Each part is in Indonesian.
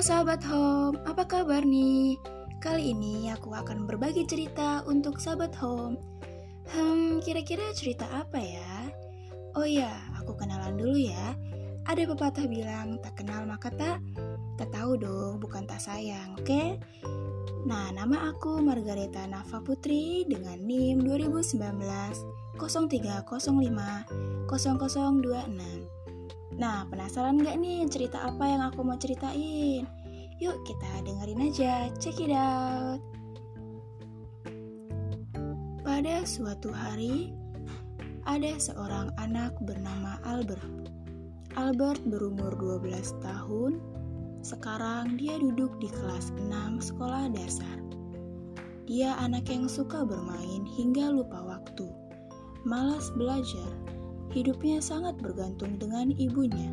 Sahabat home, apa kabar nih? Kali ini aku akan berbagi cerita untuk sahabat home. Hmm, kira-kira cerita apa ya? Oh ya, aku kenalan dulu ya. Ada pepatah bilang, tak kenal maka tak, tak tahu dong, bukan tak sayang, oke? Okay? Nah, nama aku Margareta Nafa Putri dengan NIM 2019 0305 0026. Nah, penasaran nggak nih cerita apa yang aku mau ceritain? Yuk kita dengerin aja, check it out. Pada suatu hari, ada seorang anak bernama Albert. Albert berumur 12 tahun, sekarang dia duduk di kelas 6 sekolah dasar. Dia anak yang suka bermain hingga lupa waktu, malas belajar, hidupnya sangat bergantung dengan ibunya.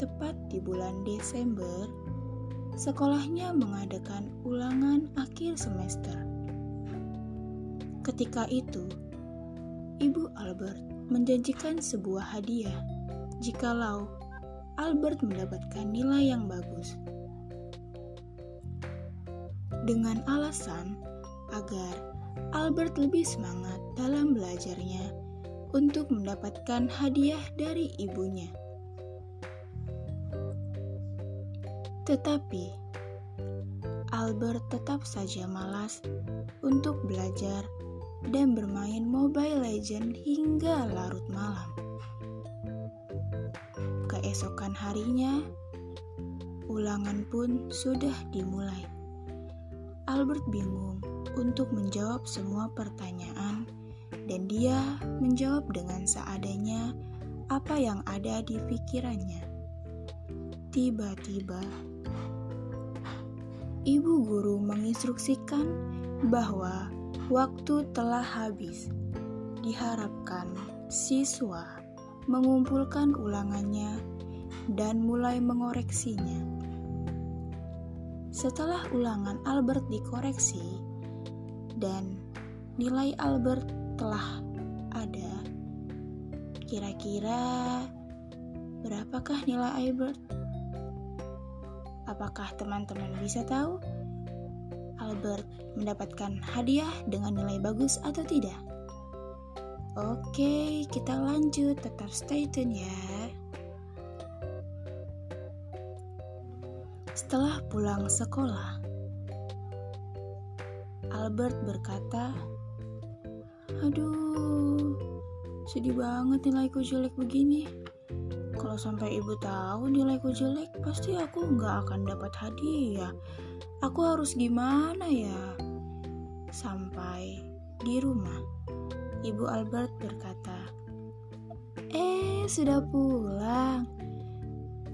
Tepat di bulan Desember, sekolahnya mengadakan ulangan akhir semester. Ketika itu, Ibu Albert menjanjikan sebuah hadiah jikalau Albert mendapatkan nilai yang bagus. Dengan alasan agar Albert lebih semangat dalam belajarnya untuk mendapatkan hadiah dari ibunya. Tetapi Albert tetap saja malas untuk belajar dan bermain Mobile Legends hingga larut malam. Keesokan harinya, ulangan pun sudah dimulai. Albert bingung untuk menjawab semua pertanyaan dan dia menjawab dengan seadanya apa yang ada di pikirannya. Tiba-tiba, ibu guru menginstruksikan bahwa waktu telah habis. Diharapkan siswa mengumpulkan ulangannya dan mulai mengoreksinya. Setelah ulangan Albert dikoreksi dan nilai Albert telah ada. Kira-kira berapakah nilai Albert? Apakah teman-teman bisa tahu? Albert mendapatkan hadiah dengan nilai bagus atau tidak? Oke, kita lanjut. Tetap stay tune ya. Setelah pulang sekolah, Albert berkata, Aduh, sedih banget nilaiku jelek begini. Kalau sampai ibu tahu nilaiku jelek, pasti aku nggak akan dapat hadiah. Aku harus gimana ya? Sampai di rumah, ibu Albert berkata, Eh, sudah pulang.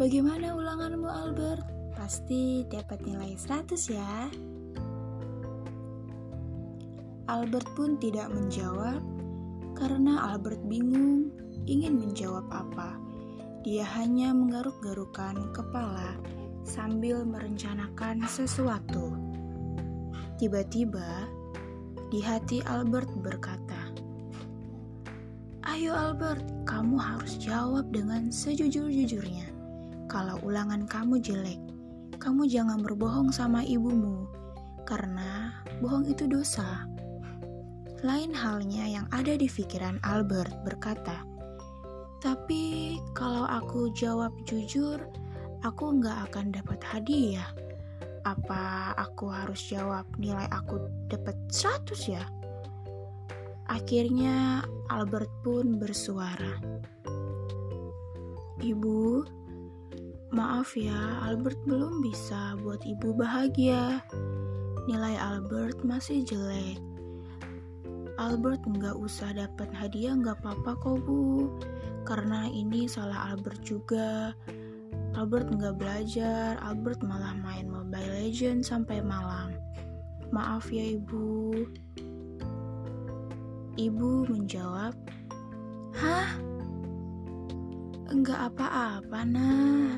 Bagaimana ulanganmu Albert? Pasti dapat nilai 100 ya. Albert pun tidak menjawab karena Albert bingung ingin menjawab apa. Dia hanya menggaruk-garukan kepala sambil merencanakan sesuatu. Tiba-tiba, di hati Albert berkata, "Ayo Albert, kamu harus jawab dengan sejujur-jujurnya. Kalau ulangan kamu jelek, kamu jangan berbohong sama ibumu, karena bohong itu dosa." Lain halnya yang ada di pikiran Albert berkata, tapi kalau aku jawab jujur, aku nggak akan dapat hadiah. Apa aku harus jawab nilai aku dapat 100 ya? Akhirnya Albert pun bersuara. Ibu, maaf ya, Albert belum bisa buat ibu bahagia. Nilai Albert masih jelek. Albert nggak usah dapat hadiah nggak apa-apa kok bu. Karena ini salah Albert juga. Albert nggak belajar Albert malah main Mobile Legends sampai malam. Maaf ya ibu. Ibu menjawab hah? Enggak apa-apa nah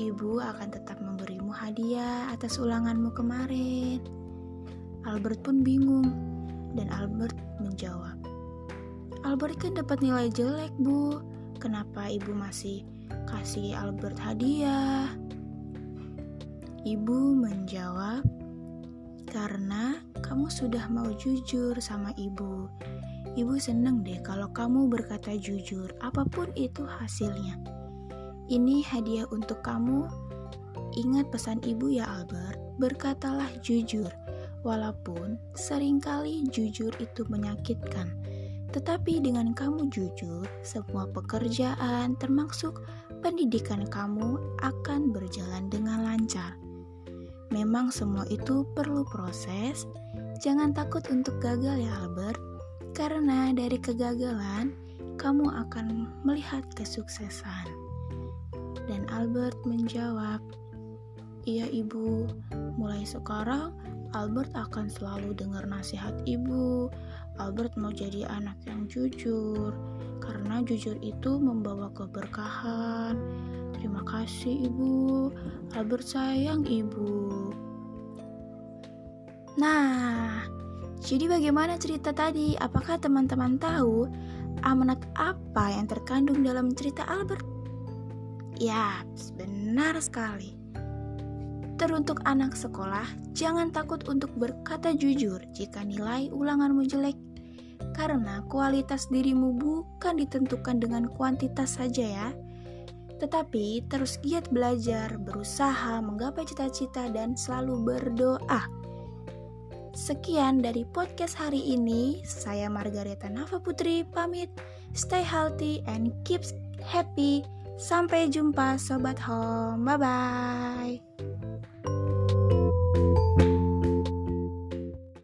ibu akan tetap memberimu hadiah atas ulanganmu kemarin. Albert pun bingung dan Albert menjawab, Albert kan dapat nilai jelek, Bu. Kenapa ibu masih kasih Albert hadiah? Ibu menjawab, "Karena kamu sudah mau jujur sama ibu. Ibu seneng deh kalau kamu berkata jujur, apa pun itu hasilnya. Ini hadiah untuk kamu. Ingat pesan ibu ya Albert, berkatalah jujur, walaupun sering kali jujur itu menyakitkan. Tetapi dengan kamu jujur, semua pekerjaan termasuk pendidikan kamu akan berjalan dengan lancar. Memang semua itu perlu proses. Jangan takut untuk gagal ya Albert, karena dari kegagalan kamu akan melihat kesuksesan. Dan Albert menjawab, "Iya, Ibu. Mulai sekarang Albert akan selalu dengar nasihat ibu. Albert mau jadi anak yang jujur, karena jujur itu membawa keberkahan. Terima kasih, Ibu. Albert sayang Ibu. Nah, jadi bagaimana cerita tadi? Apakah teman-teman tahu amanat apa yang terkandung dalam cerita Albert? Ya, benar sekali. Teruntuk anak sekolah, jangan takut untuk berkata jujur jika nilai ulanganmu jelek, karena kualitas dirimu bukan ditentukan dengan kuantitas saja ya tetapi terus giat belajar, berusaha menggapai cita-cita, dan selalu berdoa. Sekian dari podcast hari ini. Saya Margareta Nava Putri pamit. Stay healthy and keep happy. Sampai jumpa sobat home. Bye bye.